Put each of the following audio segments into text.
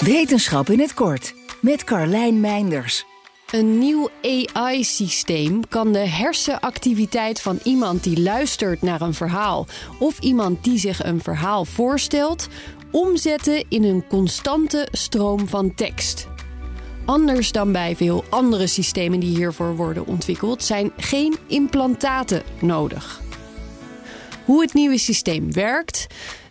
Wetenschap in het kort met Carlijn Meinders. Een nieuw AI-systeem kan de hersenactiviteit van iemand die luistert naar een verhaal of iemand die zich een verhaal voorstelt, omzetten in een constante stroom van tekst. Anders dan bij veel andere systemen die hiervoor worden ontwikkeld, zijn geen implantaten nodig. Hoe het nieuwe systeem werkt,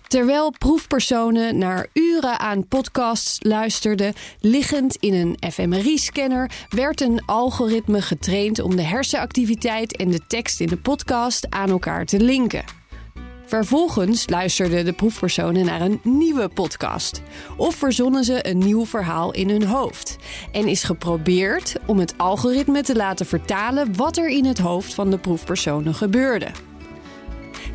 Terwijl proefpersonen naar uren aan podcasts luisterden, liggend in een fMRI-scanner, werd een algoritme getraind om de hersenactiviteit en de tekst in de podcast aan elkaar te linken. Vervolgens luisterden de proefpersonen naar een nieuwe podcast of verzonnen ze een nieuw verhaal in hun hoofd. En is geprobeerd om het algoritme te laten vertalen wat er in het hoofd van de proefpersonen gebeurde.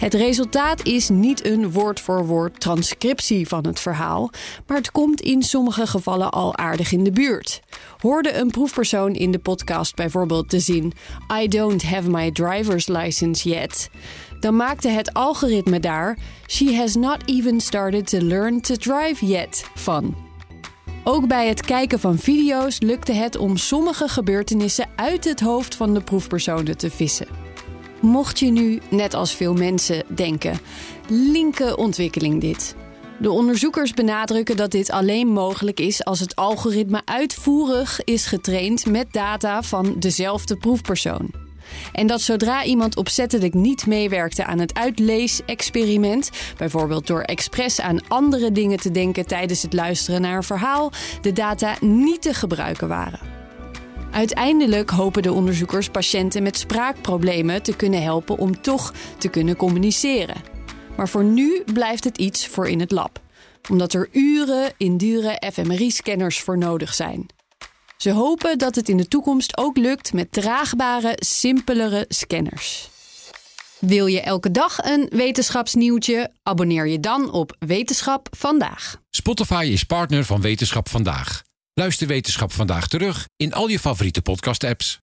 Het resultaat is niet een woord-voor-woord transcriptie van het verhaal, maar het komt in sommige gevallen al aardig in de buurt. Hoorde een proefpersoon in de podcast bijvoorbeeld de zin I don't have my driver's license yet, dan maakte het algoritme daar She has not even started to learn to drive yet van. Ook bij het kijken van video's lukte het om sommige gebeurtenissen uit het hoofd van de proefpersonen te vissen. Mocht je nu, net als veel mensen, denken: linker ontwikkeling dit. De onderzoekers benadrukken dat dit alleen mogelijk is als het algoritme uitvoerig is getraind met data van dezelfde proefpersoon. En dat zodra iemand opzettelijk niet meewerkte aan het uitleesexperiment, bijvoorbeeld door expres aan andere dingen te denken tijdens het luisteren naar een verhaal, de data niet te gebruiken waren. Uiteindelijk hopen de onderzoekers patiënten met spraakproblemen te kunnen helpen om toch te kunnen communiceren. Maar voor nu blijft het iets voor in het lab, omdat er uren in dure fMRI-scanners voor nodig zijn. Ze hopen dat het in de toekomst ook lukt met draagbare, simpelere scanners. Wil je elke dag een wetenschapsnieuwtje? Abonneer je dan op Wetenschap vandaag. Spotify is partner van Wetenschap vandaag. Luister Wetenschap vandaag terug in al je favoriete podcast-apps.